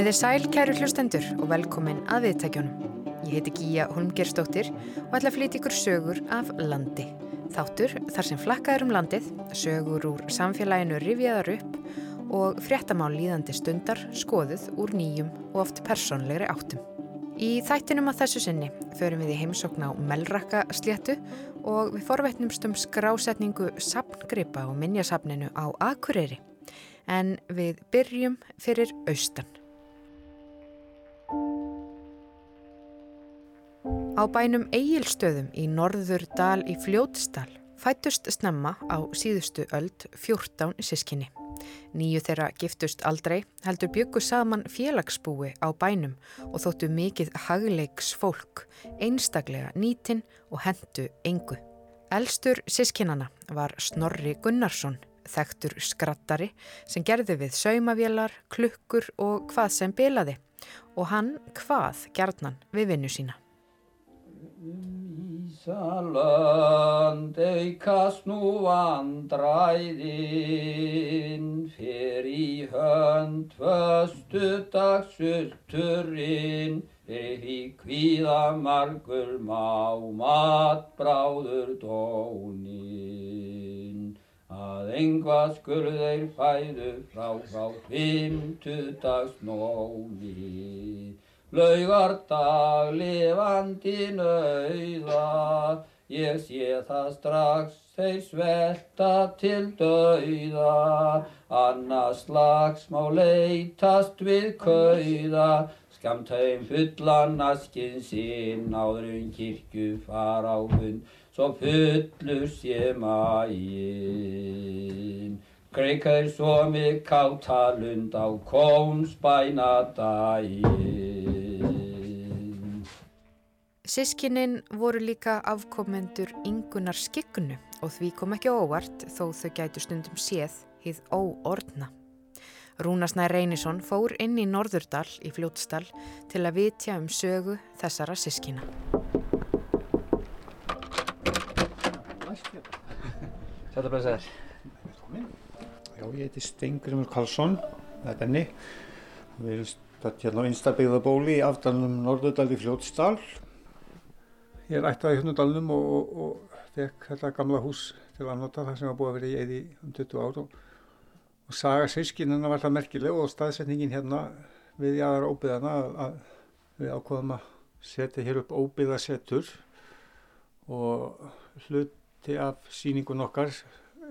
Komið þið sæl, kæru hlustendur og velkomin að viðtækjónum. Ég heiti Gíja Holmgerstóttir og ætla að flytja ykkur sögur af landi. Þáttur þar sem flakkaður um landið, sögur úr samfélaginu rifjaðar upp og fréttamál líðandi stundar skoðuð úr nýjum og oft personlegri áttum. Í þættinum að þessu sinni förum við í heimsokna á Melrakka sléttu og við forvetnumst um skrásetningu sapngripa og minnjasapninu á Akureyri. En við byrjum fyrir austan. Á bænum Egilstöðum í norður dal í Fljótsdal fættust snemma á síðustu öld 14 sískinni. Nýju þeirra giftust aldrei heldur byggu saman félagsbúi á bænum og þóttu mikið hagleiks fólk, einstaklega nýtin og hendu engu. Elstur sískinana var Snorri Gunnarsson, þektur skrattari sem gerði við saumavélar, klukkur og hvað sem bilaði og hann hvað gerðnan við vinnu sína. Ísalönd eikast nú vandræðin, fer í hönd föstu dagsulturinn, fyrir í kvíða margur má mat bráður dónin. Að engvað skurð þeir fæðu frá frá fymtu dags nóni. Laugardag lifandi nauða, ég sé það strax þeir svelta til dauða. Annars slags má leytast við kauða, skamt heim fullan askinn sinn, áðurinn kirkju fara á hund, svo fullur sé mægin. Greikaður svo mig kátalund á kónsbænadægin. Sískinin voru líka afkomendur yngunar skiknu og því kom ekki óvart þó þau gætu stundum séð hið óordna. Rúnasnær Reynisson fór inn í Norðurdal í Fljótsdal til að vitja um sögu þessara sískina. Þetta bara segir. Já, ég heiti Stengrimur Karlsson, það er Benni. Við erum stætt hérna á Instabegðabóli í afdalunum Norðurdal í Fljótsdal. Ég er ættaði hérna dalnum og, og, og fekk þetta gamla hús til að nota það sem var búið að vera í eði um 20 ár. Og, og saga sískinina var það merkileg og staðsetningin hérna við jáðar óbyðana að, að við ákvaðum að setja hér upp óbyðasettur og hluti af síningun okkar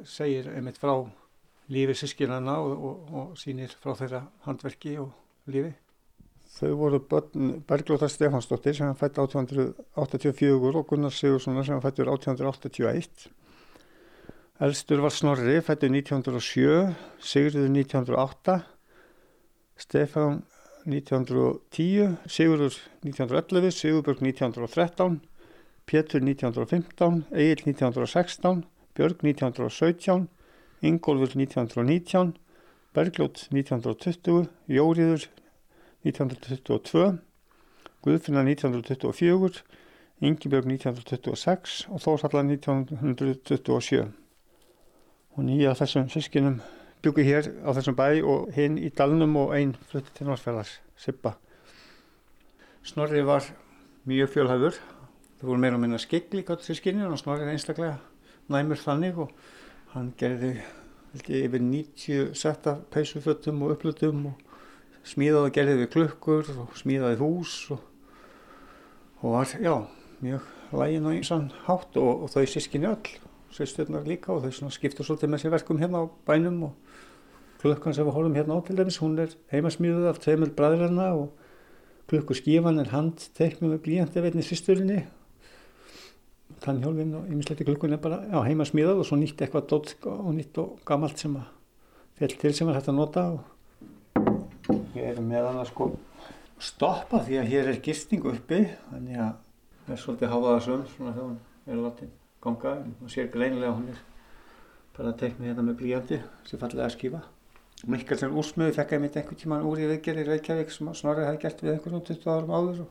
segir einmitt frá lífi og, og sínir frá þeirra handverki og lífi. Þau voru Berglóta Stefansdóttir sem fætti 1884 og Gunnar Sigurssona sem fætti 1881. Elstur var Snorri, fætti 1907, Sigurður 1908, Stefan 1910, Sigurður 1911, Sigurbjörg 1913, Pétur 1915, Egil 1916, Björg 1917, Ingólfur 1919, Bergljót 1920, Jóriður 1922, Guðfinna 1924, Ingibjörg 1926 og Þórsallar 1927. Og nýja þessum sískinum byggur hér á þessum bæ og hinn í dalnum og einn flutti til Norrfjörðars, Sippa. Snorri var mjög fjölhæfur, það voru meira og minna skegli gott sískinni og Snorri er einstaklega næmur þannig og hann gerði ekki, yfir 90 setta peysufötum og upplutum og smíðaði gerði við klukkur og smíðaði hús og, og var, já, mjög lægin og einsann hátt og, og þau sískinni öll, sýsturnar líka og þau skiptu svolítið með sér verkum hérna á bænum og klukkan sem við horfum hérna á til dæmis, hún er heimasmíðuð af tveimur bræðirna og klukkur skífan er handteiknum með blíjandi veitni sýsturinni tannhjálfin og yminsleiti klukkun er bara já, heima smíðað og svo nýtt eitthvað dótt og nýtt og gamalt sem að fell til sem er hægt að nota og ég er með hann að sko stoppa því að hér er gisting uppi þannig að það er svolítið háfaða söm svona þegar hann er látið ganga. Og sér greinilega hún er bara að teikna hérna með blíjandi sem fallega að skýfa Mikkelsen úrsmöðu fekk ég mitt einhvern tíman úr í viðgerð í Reykjavík sem Snorri hefði gert við einhvern 20 árum áður og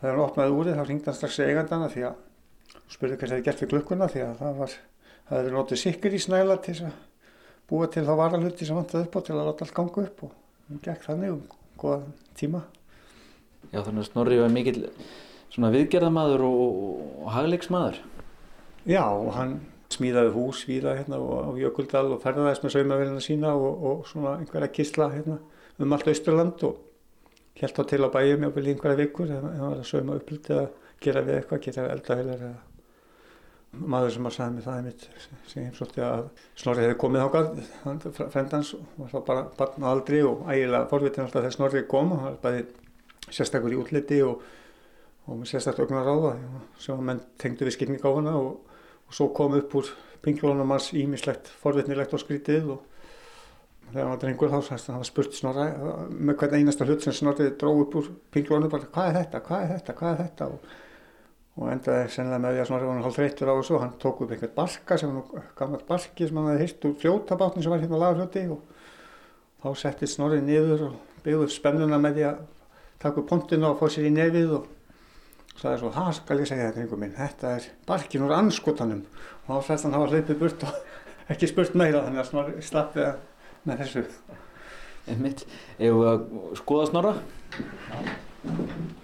þegar hann opnaði úrið þá ringdi hann strax eigandana því að spurði hvað það hefði gert við klukkuna því að það var, það hefði notið sikkur í snæla til að búa til þá varalhutti sem vantaði upp á til að láta allt ganga upp og hann gekk þannig og góða tíma. Já þannig að Snorri var mikil svona viðgerðamaður og, og hagleiksmaður. Já og hann smíðaði hús víða hérna á Jökuldal og ferðaðist með saumaverðina sína og, og svona einhverja kísla hérna um allt Austurland og held þá til á bæjum jáfnvel einhverja vikur eða hann var að sauma upplýtt eða gera við eitthvað, gera eldavelar eða maður sem að sagði mig það einmitt sem heimsótti að Snorri hefði komið ákvæð frendans var þá bara barn aldri og ægilega forvitin alltaf þegar Snorri kom hann var bæði sérstakur í útliti og, og með sérstaklega ögnar ráða sem að menn tengdu við skilning á hana og, og svo kom upp úr pinglónum hans ímislegt forvitnilegt og skrítið og þegar hann var drengur þá hann var spurt Snorri með hvern einasta hlut sem Snorri dró upp úr pinglónum bara hvað er þetta, hvað er þetta, hvað er þetta? Og og endaði sennilega með því að Snorri var hann hálf þreyttur á þessu og hann tók upp einhvern barka sem var gammalt barki sem hann hefði hýrt úr fljótabátni sem var hérna á lagarfljóti og þá setti Snorri niður og byggði spennuna með því að taka upp pontinu og fóð sér í nefið og sagði svo, það skal ég segja þetta einhver minn, þetta er barkin úr anskotanum og þá sætt hann hafa hleypið burt og ekki spurt meira þannig að Snorri slappið með þessu. Einmitt, ef við að skoða Snorra? Hér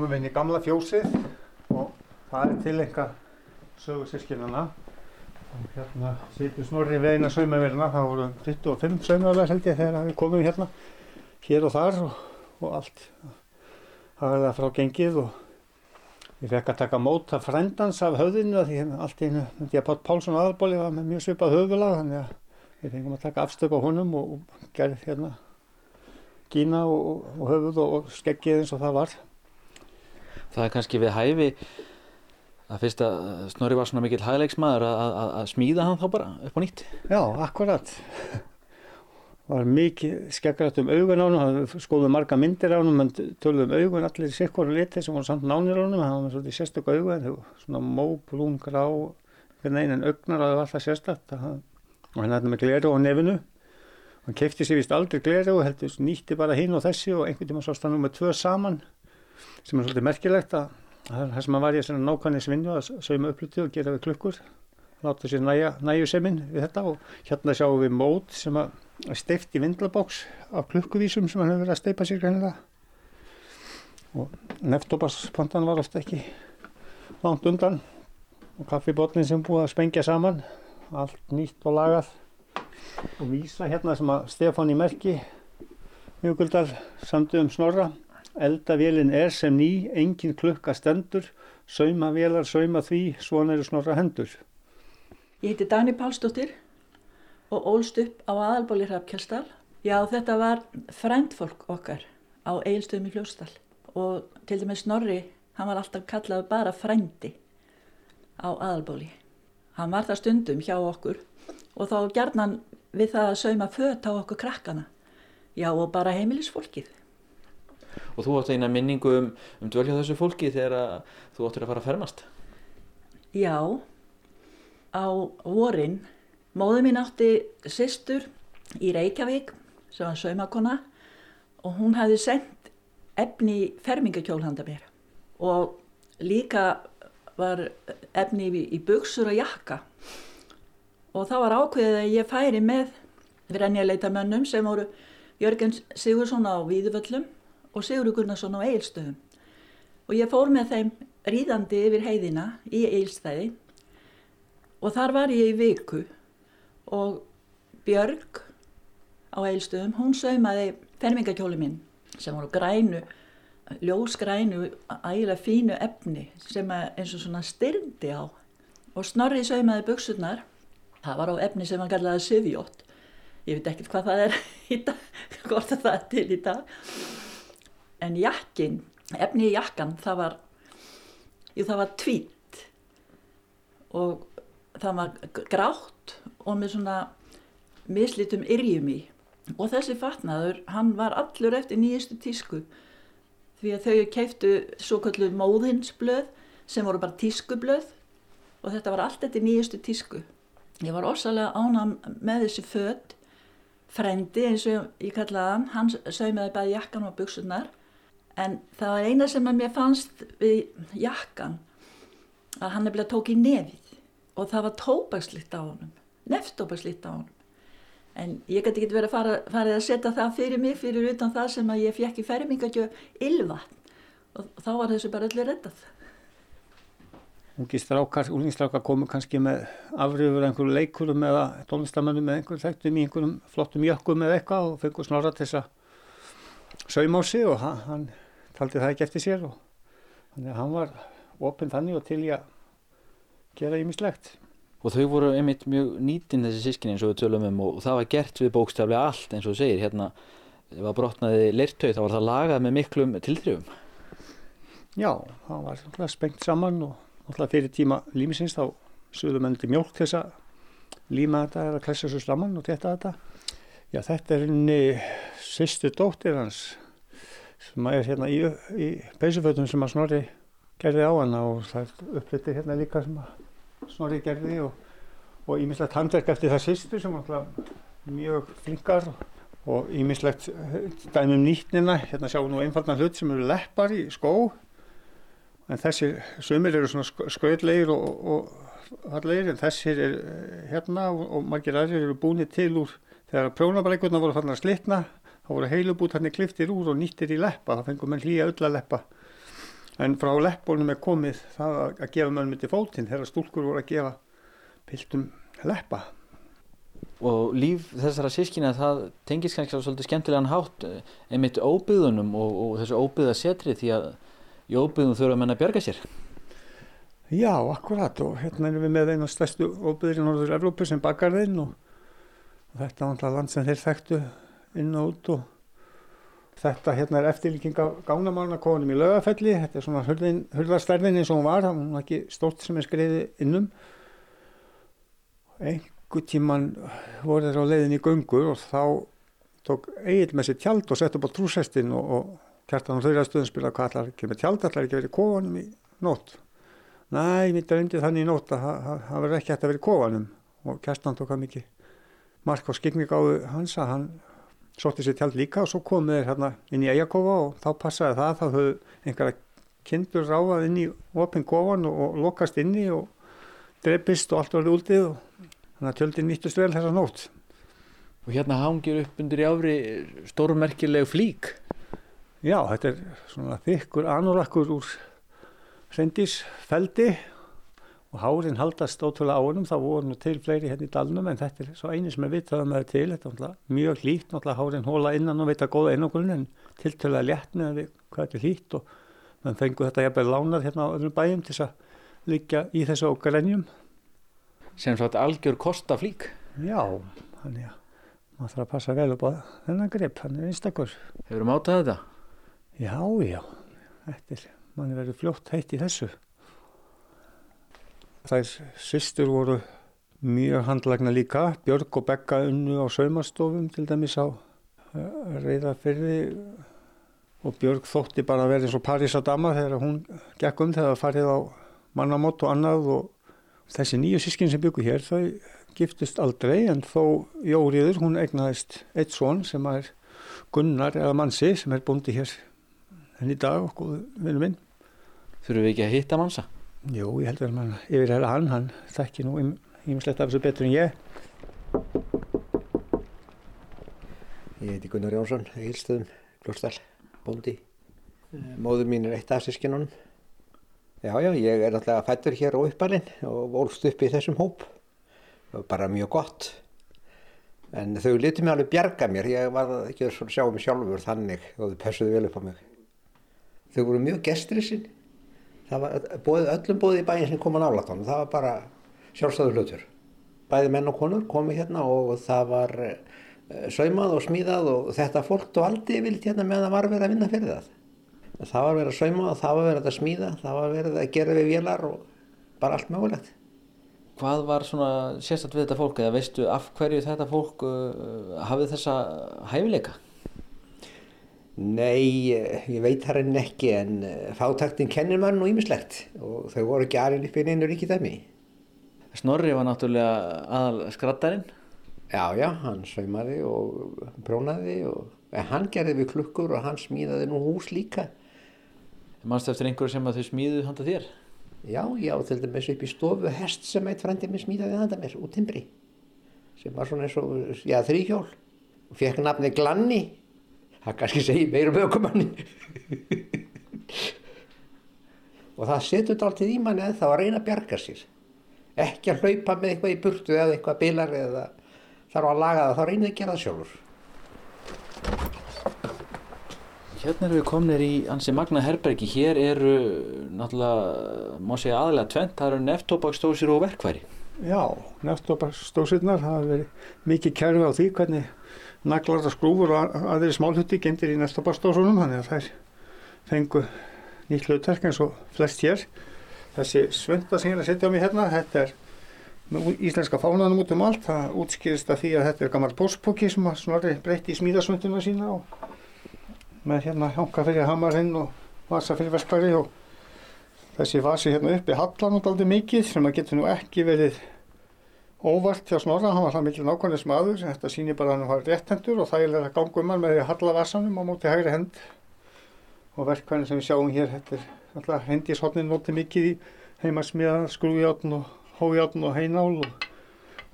komum við inn í gamla fjósið og það er til einhver sögu sískinana. Og hérna situr snorri við eina saumaverna, það voru 25 saumaverðar held ég þegar við komum hérna hér og þar og, og allt. Það er það frá gengið og ég fekk að taka móta frendans af höfðinu því hérna allt einu ég að Pátt Pálsson aðalbóli var með mjög svipað höfulag þannig að við fengum að taka afstöp á honum og, og gerði hérna gína og, og höfuð og skeggið eins og það var það er kannski við hæfi að fyrst að Snorri var svona mikill hægleiksmaður að smíða hann þá bara upp á nýtt. Já, akkurat. Var mikið skeggrætt um augun á hann skoðum marga myndir á hann en töluðum augun allir sikkur liti sem voru samt nánir á hann það var svona sérstök augun svona mó, blún, grá einin augnar að það var alltaf sérstakt og hann hætti með gleru á nefinu. Hann kefti sér vist aldrei gleru heldur nýtti bara hinn og þessi og einhvern tíma svo stannum með tvö saman sem er svolítið merkilegt að það sem að var ég að nákvæmlega svinnu að sauma uppluti og gera við klukkur láta sér næja, næju seminn við þetta og hérna sjáum við mót sem að steift í vindlabóks af klukkuvísum sem hann hefur verið að steipa sér greinilega. Og neftóparspontan var alltaf ekki langt undan og kaffibotnin sem búið að spengja saman allt nýtt og lagað. Og vísa hérna sem að Stefán í Merki Mjöguldal samtu um Snorra Eldavélin er sem ný, engin klukka stendur, sauma vélar, sauma því, svona eru snorra hendur. Ég heiti Dani Pálsdóttir og ólst upp á aðalbóli Hrafkjálsdal. Já, þetta var frændfólk okkar á Eilstöðum í Fljósdal og til dæmis Snorri, hann var alltaf kallað bara frændi á aðalbóli. Hann var það stundum hjá okkur og þá gerðan við það að sauma fött á okkur krakkana. Já, og bara heimilisfólkið og þú átt eina minningu um, um dvölja þessu fólki þegar þú áttir að fara að fermast? Já. Á vorin móðu mín átti sýstur í Reykjavík sem var saumakona og hún hafði sendt efni fermingakjól handa mér. Og líka var efni í, í buksur og jakka. Og það var ákveðið að ég færi með vrenjaleitamönnum sem voru Jörgen Sigursson á Víðuvöllum og Sigurður Gunnarsson á Eilstöðum og ég fór með þeim ríðandi yfir heiðina í Eilstæði og þar var ég í viku. Og Björg á Eilstöðum, hún saumaði fermingakjóli minn sem voru grænu, ljósgrænu, ægilega fínu efni sem eins og svona styrndi á. Og Snorri saumaði buksurnar, það var á efni sem hann kallaði Sivjótt, ég veit ekkert hvað það er í dag, hvort það er til í dag en jakkin, efni í jakkan það var, jú, það var tvít. Og það var grátt og með svona mislitum yrjum í. Og þessi fatnaður hann var allur eftir nýjustu tísku. Því að þau keiftu svo kallu móðinsblöð sem voru bara tískublöð. Og þetta var allt eftir nýjustu tísku. Ég var orsalega ánam með þessi född frendi eins og ég kallaði hann hann saumaði bæði jakkan og buksunar En það var eina sem að mér fannst við jakkan að hann nefnilega tók í nefið og það var tópakslitt á honum, neftópakslitt á honum. En ég gæti ekki verið að fara, farið að setja það fyrir mig fyrir utan það sem að ég fekk í fermingagjöf ylvatn og þá var þessu bara öllu reddað. Úlingstrákar komu kannski með afrifur einhverju leikurum eða tónlistamennum með einhverjum þekktum í einhverjum flottum jökkum eða eitthvað og fengur snorra til þess að sauma á sig og hann taldi það ekki eftir sér og þannig að hann var opinn þannig og til í að gera ímislegt. Og þau voru einmitt mjög nýtin þessi sískinni eins og við tölum um og það var gert við bókstaflega allt eins og þú segir hérna það brotnaði leirtau þá var það lagað með miklum tilþrifum. Já, það var svona spengt saman og náttúrulega fyrir tíma límisins þá suðum enn til mjölk þess að líma þetta eða klessa svo slaman og þetta þetta. Já, þetta er henni sýstu dóttir hans sem er hérna í, í peysufötum sem að Snorri gerði á hana og það er upplyttið hérna líka sem að Snorri gerði og ímislegt handverk eftir það sýstu sem var mjög flinkar og ímislegt dæmum nýtnina, hérna sjáum við nú einfaldan hlut sem eru leppar í skó. En þessir sömur eru svona skraudlegir og, hallegir en þessir er hérna og, og margir aðrir eru búinir til úr þegar prjónabreikurna voru fannar að slitna þá voru heilubút hann kliftir úr og nýttir í leppa, það fengum mann hlýja öll að leppa. En frá leppunum er komið það að gefa mönnum til fótinn þegar stúlkur voru að gefa piltum leppa. Og líf þessara sískina það tengist kannski á svolítið skemmtilegan hátt eh, einmitt óbyðunum og, og þessu óbyða setri því að í óbyðum þurfa menn að bjarga sér. Já, akkurat. Og hérna erum við með einu stærstu óbyður í Norður Evrópu sem bakar þeim og þetta er alltaf land sem þeir þekktu inn og út og þetta hérna er eftirlíking af gánamálna konum í lögafelli, þetta er svona hurðarstærðin eins og hún var, hún var ekki stórt sem er skreiði innum einhver tíman voru þeir á leiðin í gungur og þá tók Egil með sér tjald og sett upp á trúsestin og, og kjartan á þauðraðstöðum spila hvað allar ekki með tjald, allar ekki verið kofanum í nótt. Næ, mitt er undir þannig í nótt að það verður ekki hægt að vera í kofanum. Og kjartan tók að mikið mark á skikning á hans að hann sótti sér tjald líka og svo komið þeir hérna inn í eigakofa og þá passaði það þá höfðu einhverja kindur ráðað inn í opin kofan og, og lokast inni og dreipist og allt var úldið og þannig að tjöldin nýttust vel þessa nótt. Og hérna hangir upp undir í áfri stórmerkileg flík. Já, þetta er svona þykkur anorakkur úr hrendisfeldi og hárin haldast ótrúlega á hennum, það voru nú til fleiri hérna í dalnum en þetta er svo eini sem er vitaðum að það er til, þetta er mjög hlýtt, hárin hóla innan og veita góða einogurinn en tiltölulega létt með við hvað þetta er hlýtt og mann fengur þetta jafnveg lánað hérna á öðrum bæjum til að liggja í þessu okkarennjum. Sem svo að algjör kosta flík? Já, þannig að maður þarf að passa vel upp á þennan grip, hann er einstakur. Hefur þú mátað þetta? Já, já, þetta er, mann er verið fljótt heitt í þessu. Þær sýstur voru mjög handlagna líka, Björg og Begga unnu á saumastofum til dæmis á reyðafyrði og Björg þótti bara að vera eins og París að dama þegar hún gekk um þegar það farið á mannamót og annað og þessi nýju sískin sem byggur hér þau giftist aldrei en þó Jóriður hún egnaðist eitt svon sem er Gunnar eða Mansi sem er búndi hér henni dag okkur vinnu minn. Þurfum við ekki að hitta Mansa? Jú, ég heldur að mann yfir hérna hann, hann þekki nú ímislegt af þessu betur en ég. Ég heiti Gunnar Jónsson, Egilstöðum, Glósdal, bóndi. Móður mín er eitt af sískinunum. Já, já, ég er alltaf fættur hér á uppalinn og volst upp í þessum hóp. Bara mjög gott. En þau lítið mig alveg bjarga mér, ég var ekki að sjá mig sjálfur þannig og þau pessuðu vel upp á mig. Þau voru mjög gestrisinn. Það var bóðið, öllum bóðið í bæinn sem kom að nála tónu, það var bara sjálfstæður hlutur. Bæði menn og konur komið hérna og það var saumað og smíðað og þetta fólk dvaldi vilt hérna meðan það var verið að vinna fyrir það. Það var verið að sauma það var verið að smíða, það var verið að gera við vélar og bara allt mögulegt. Hvað var svona sérstatt við þetta fólk eða veistu af hverju þetta fólk uh, hafið þessa hæfileika? Nei, ég veit það henni ekki en fátaktin kennir mann og ímislegt og þau voru ekki aðrin upp í einu ríkidæmi. Snorri var náttúrulega aðal skrattarinn. Já, já, hann saumaði og brónaði og en hann gerði við klukkur og hann smíðaði nú hús líka mannstu eftir einhverju sem að þau smíðu handa þér? Já, ég á til dæmis upp í stofu hest sem eitt frendi mér smíðaði handa mér út timbri sem var svona eins og, já, þrýhjól og fekk nafni Glanni það kannski segi meirum aukumanni og það setur þetta alltaf í manni það var að reyna að bjarga sér ekki að hlaupa með eitthvað í burtu eða eitthvað bilar eða þarf að laga það, þá reynið að gera það sjálfur Hérna erum við komnir í ansi magna herbergi. Hér eru náttúrulega, má segja aðlega tvent, það eru neftópakstósir og verkværi. Já, neftópakstósirnar hafa verið mikið kærfi á því hvernig naglar og skrúfur og aðri smálhutti gemdir í neftópakstósunum, þannig að þær fengu nýtt hlutverk eins og flest hér. Þessi svönda sem ég er að setja á mig hérna, þetta er íslenska fánanum út um allt. Það útskýrist að því að þetta er gammal póspóki sem snorri breytti í smíðasvönduna sína og með hérna hanga fyrir hamarinn og vasa fyrir vespari og þessi vasi hérna uppi hallan út aldrei mikið sem að getur nú ekki verið óvart hjá Snorra, hann var það mikil nákvæmlega smaður, þetta sýnir bara að hann var réttendur og þægilega gangum hann með því að halla vasanum á móti hægri hend og verkvæðin sem við sjáum hér, þetta er alltaf hendishotnin notið mikið í heimasmiða, skrújátn og hójátn og heinál og,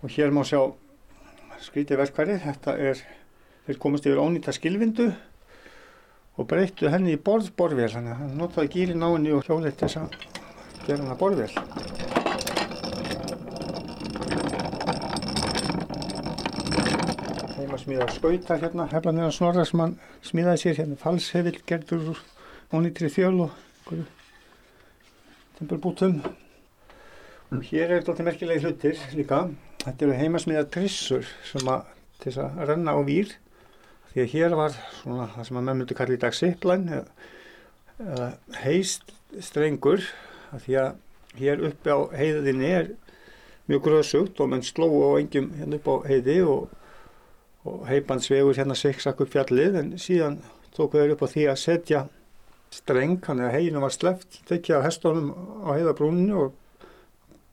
og hér má sjá skrítið verkværi, þetta er, þeir komast yfir ónýta skilvindu og breyttu henni í borð-borðvél þannig að hann notaði gírin á henni og hjólið til þess að gera henni að borðvél. Þeim að smíða skautar hérna, heflanir að snorra sem hann smíðaði sér hérna falshefill gerður úr ónýttri þjöl og tempelbútum. Og hér er alltaf merkilegi hlutir líka. Þetta eru heimasmíða trissur sem að til þess að renna á výr því að hér var svona það sem að menn myndi kalla í dag zipline eða, heist strengur því að hér uppi á heiðinni er mjög gröðsugt og menn slóu á engjum hérna upp á heiði og, og heibandsvegur hérna siksak upp fjallið en síðan tóku þeir upp á því að setja streng, hann er að heginum var sleft tekja á hestónum á heiðabrúninu og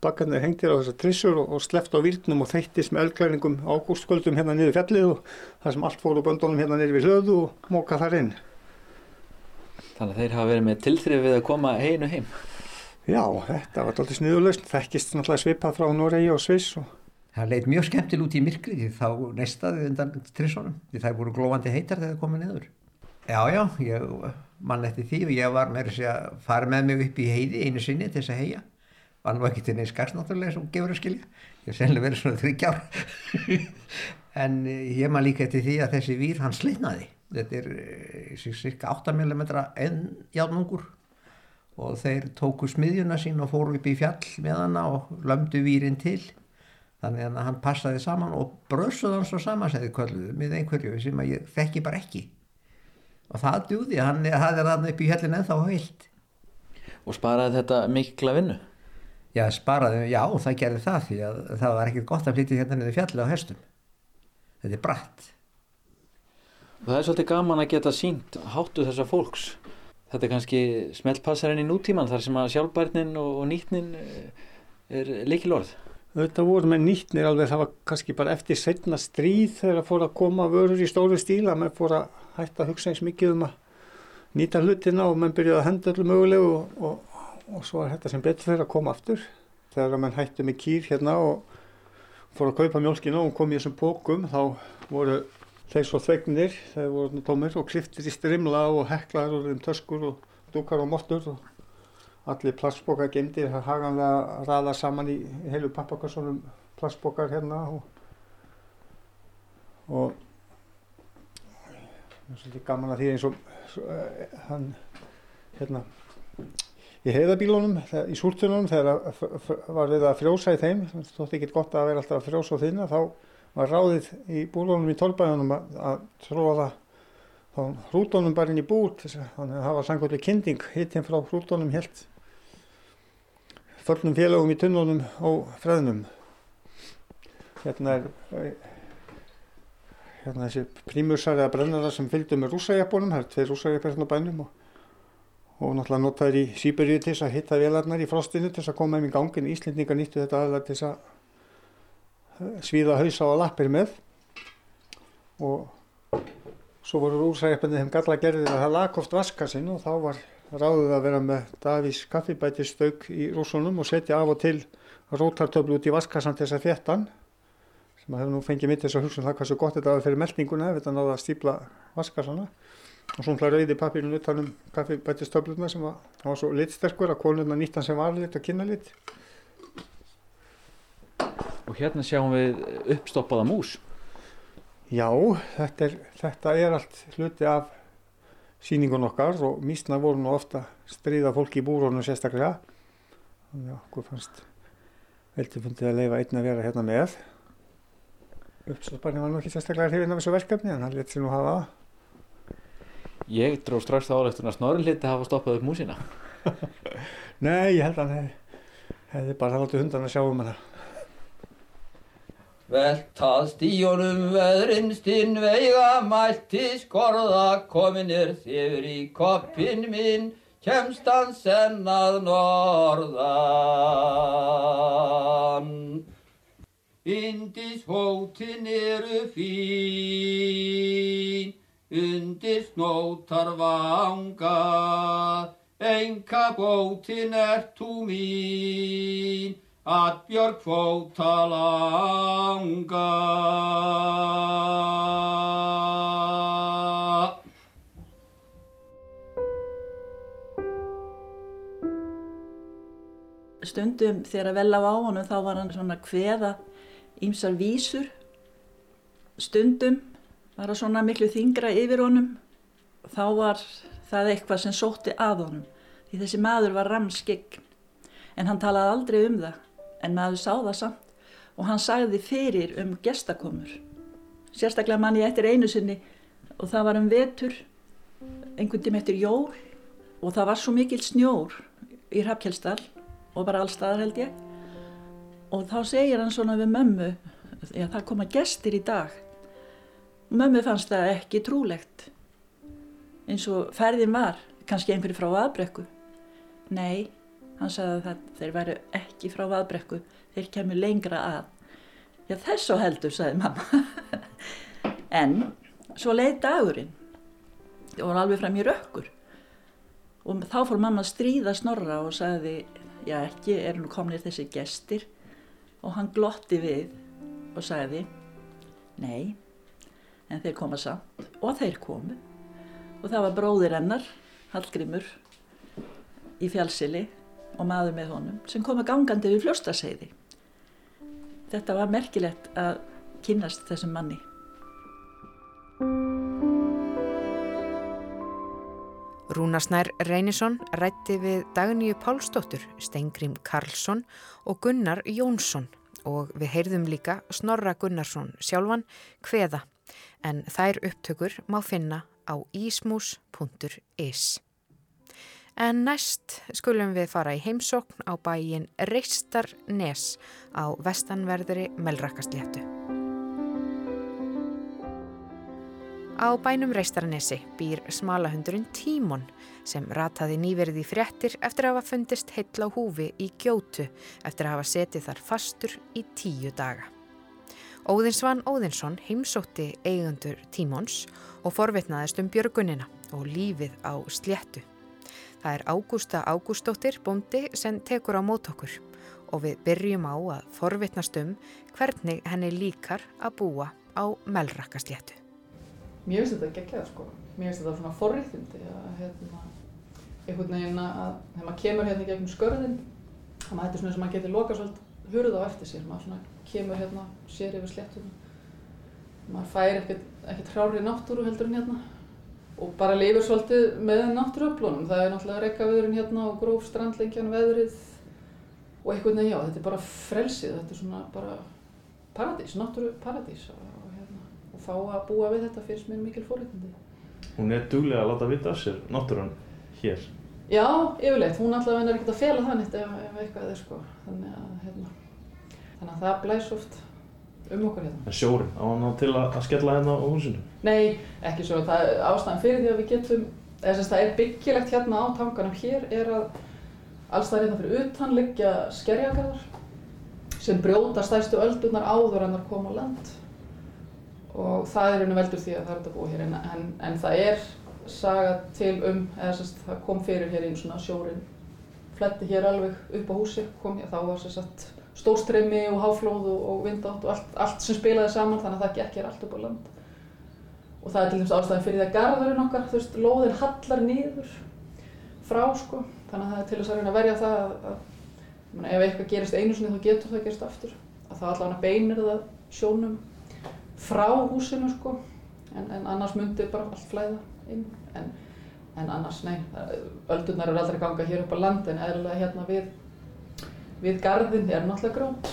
bakkarnir hengtir á þessar trissur og, og sleft á výrnum og þeittist með öllklæningum ágústkvöldum hérna niður fjallið og það sem allt fór úr böndunum hérna niður við hlöðu og móka þar inn. Þannig að þeir hafa verið með tilþrifið að koma heinu heim. Já, þetta var alltaf sniðulegst, þekkist náttúrulega svipað frá Noregi og Sviss. Og... Það leitt mjög skemmtil út í myrkri því þá nestaði undan trissunum því það voru glóðandi heitar þegar það komið niður. Já, já, ég mann eftir því og ég var með þess að fara með mig upp í heiði einu sinni til þess að heia var nú ekki til neins skars náttúrulega sem gefur að skilja. Ég hef sennilega verið svona þryggjár en ég maður líka eftir því að þessi vír hann slitnaði. Þetta er cirka 8 mm enn játnungur og þeir tóku smiðjuna sín og fóru upp í fjall með hana og lömdu vírin til. Þannig að hann passaði saman og brössuð hann svo samansæði kvölduðu með einhverju sem ég þekki bara ekki. Og það djúði, hann hafði hann upp í fjallin ennþá heilt. Og sparaði þetta mikla vinnu? Já, sparaði, já, það gerði það því að það var ekkert gott að flytja hérna niður fjalli á hestum. Þetta er bratt. Það er svolítið gaman að geta sínt háttu þessa fólks. Þetta er kannski smeltpassarinn í nútíman þar sem að sjálfbærnin og, og nýtnin er likil orð. Þetta voru með nýtnir alveg, það var kannski bara eftir setna stríð þegar það fór að koma vörur í stóru stíla, maður fór að hætta að hugsa eins mikið um að nýta hlutina og maður byrjaði að henda öllu mögulegu og, og og svo er þetta sem betur fyrir að koma aftur. Þegar mann hætti með kýr hérna og fór að kaupa mjölkina og kom í þessum pókum þá voru þeir svo þvegnir þeir voru tómir og kliftir í strimla og heklar og um töskur og dúkar og mottur og allir plastbókar gemdir það haganlega raða saman í heilu pappakassonum plastbókar hérna og og það er svolítið gaman að því eins og uh, hann hérna í heiðabílunum, í súrtunum þegar var við að frjósa í þeim þótti ekki gott að vera alltaf að frjósa á þinna þá var ráðið í búlunum í tólbæðunum að, að tróða þá hrútonum bara inn í búr þannig að það var sangkvöldi kynding hittinn frá hrútonum helt förnum félagum í tunnunum og freðnum. Hérna er hérna þessi prímursar eða brennara sem fylgdu með rúsajabunum það er tvei rúsajabur hérna á bænum og og náttúrulega notaður í Sýberíu til þess að hitta velarnar í frostinu til þess að koma um í gangin. Íslendingar nýttu þetta aðlega til þess að eh, svíða hausa og lappir með og svo voru úrsæðjapinni þeim galla gerðið að það lag oft vaska sinn og þá var ráðið að vera með Davís kaffibætistauk í rúsunum og setja af og til rótartöflu út í vaskassan til þess að þéttan sem að hefur nú fengið mitt þess að hugsa um það hvað svo gott þetta var fyrir meldinguna ef þetta náða að stípla vaskassana og svona rauði papirinn utanum kaffibætistöfluna sem var, var svo litsterkur að konuna nýttan sem var lit og kynna lit Og hérna sjáum við uppstoppaða mús. Já, þetta er, þetta er allt hluti af síningun okkar og mísna voru nú ofta stríða fólki í búrónu sérstaklega. Þannig að okkur fannst veldi fundið að leifa einn að vera hérna með. Uppstopparni var nú ekki sérstaklega hrifin af þessu verkefni en hann let sér nú hafa það. Ég dró strax þá álektun að snorri hliti hafa stoppað upp músina. Nei, ég held að hann hefði, bara látið hundan að sjá um hana. Veltað stíunum veðrinstinn veiga mælti skorða kominir þifur í koppin minn kemst hann senn að norðan. Indis hótin eru fín, undir snótar vanga, enga bótin ert þú mín, að björg fóta langa. Stundum þegar vel á á honum þá var hann svona kveða ímsar vísur. Stundum var það svona miklu þingra yfir honum. Þá var það eitthvað sem sótti að honum. Því þessi maður var ramskegn. En hann talaði aldrei um það. En maður sá það samt. Og hann sagði fyrir um gestakomur. Sérstaklega mann ég eftir einu sinni og það var um vetur, einhvern tím eftir jól og það var svo mikil snjór í Hrafkjelsdal og bara allstaðar held ég. Og þá segir hann svona við mömmu, já það koma gestir í dag. Mömmu fannst það ekki trúlegt, eins og ferðin var, kannski einhverju frá aðbrekku. Nei, hann sagði að þeir væru ekki frá aðbrekku, þeir kemur lengra að. Já þess og heldur, sagði mamma. en svo leið dagurinn, það var alveg fram í rökkur. Og þá fór mamma að stríða snorra og sagði, já ekki, eru nú komnir þessi gestir. Og hann glotti við og sagði, nei, en þeir koma samt. Og þeir komu. Og það var bróðir hennar, Hallgrimur, í fjálsili og maður með honum, sem kom að gangandi við fljóstaseiði. Þetta var merkilegt að kynnast þessum manni. Rúnarsnær Reynisson rætti við Dagníu Pálsdóttur, Stengrim Karlsson og Gunnar Jónsson og við heyrðum líka Snorra Gunnarsson sjálfan hveða en þær upptökur má finna á ismus.is. En næst skulum við fara í heimsókn á bæin Reistarnes á vestanverðri Melrakastléttu. Á bænum Reistarnesi býr smalahundurinn Tímon sem rataði nýverið í fréttir eftir að hafa fundist heill á húfi í gjótu eftir að hafa setið þar fastur í tíu daga. Óðinsvann Óðinsson heimsótti eigundur Tímons og forvitnaðist um björgunina og lífið á sléttu. Það er Ágústa Ágústóttir bóndi sem tekur á mót okkur og við byrjum á að forvitnast um hvernig henni líkar að búa á Melrakkasléttu. Mér finnst þetta geggjað sko. Mér finnst þetta svona forriðundi að hérna, einhvern veginn að þegar maður kemur hérna gegnum skörðin þannig að þetta er svona sem maður getur lokað svolítið hurð á eftir sér. Maður svona kemur hérna, sér yfir sléttuna. Maður fær ekkert, ekkert hrári náttúru heldur en hérna og bara lifur svolítið með náttúruöflunum. Það er náttúrulega rekkaviðurinn hérna og gróf strandlengjan veðrið og einhvern veginn já, þetta er bara frelsið, þetta er svona bara paradís, náttúru paradís og, hérna, og fá að búa við þetta finnst mér mikil fórhættandi. Hún er duglega að láta vita af sér, náttúran, hér. Já, yfirleitt, hún allavega er ekkert að fela nýtt ef, ef eitthvað er sko, þannig að, hérna, þannig að það blæs oft um okkur hérna. En sjórin, á hann til að, að skella hérna á húsinu? Nei, ekki svo, það er ástæðan fyrir því að við getum, eða sem það er byggilegt hérna á tanganum hér er að alls það hérna fyrir utan liggja skerjagarðar sem brjóta stærstu öldurnar áður en það koma á land og það er einu veldur því að það er þetta búið hér en, en, en það er saga til um, eða sérst, það kom fyrir hér einu svona sjórin fletti hér alveg upp á húsi, kom hér, þá var sérst stórstreymi og háflóð og, og vindátt og allt, allt sem spilaði saman þannig að það gekk hér allt upp á land. Og það er til dæmis ástæðan fyrir því að garðurinn okkar, þú veist, lóðin hallar niður frá sko, þannig að það er til þess að að verja það að, að meni, ef eitthvað gerist einu sinni þá getur það gerist aftur. Að það allavega beinir það sjónum frá húsinu sko, en, en annars myndi bara allt flæða inn. En, en annars, nei, öldurnar eru aldrei ganga hér upp á land en eðlilega hérna við, við garðin er náttúrulega grót.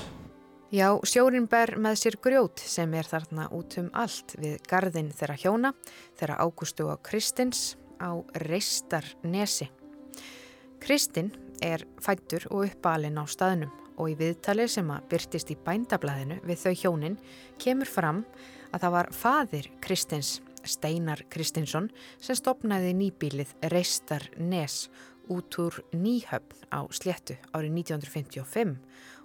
Já, sjórin ber með sér grjót sem er þarna út um allt við garðin þeirra hjóna, þeirra Ágústu og Kristins á Reistarnesi. Kristinn er fættur og uppalinn á staðnum og í viðtali sem að byrtist í bændablaðinu við þau hjónin kemur fram að það var fadir Kristins, Steinar Kristinsson, sem stopnaði nýbílið Reistarnes út úr Nýhöfn á sléttu árið 1955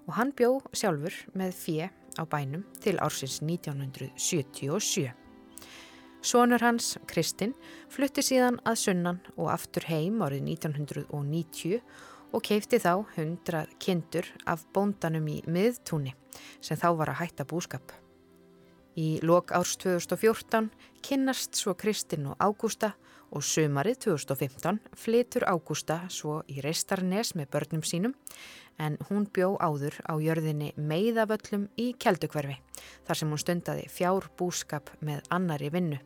og hann bjó sjálfur með fjö á bænum til ársins 1977. Sónur hans, Kristinn, flutti síðan að sunnan og aftur heim árið 1990 og keipti þá 100 kindur af bóndanum í miðtúni sem þá var að hætta búskap. Í lok árs 2014 kynnast svo Kristinn og Ágústa og sömarið 2015 flytur Ágústa svo í Reistarnes með börnum sínum en hún bjó áður á jörðinni Meiðavöllum í Keldukverfi þar sem hún stundaði fjár búskap með annari vinnu.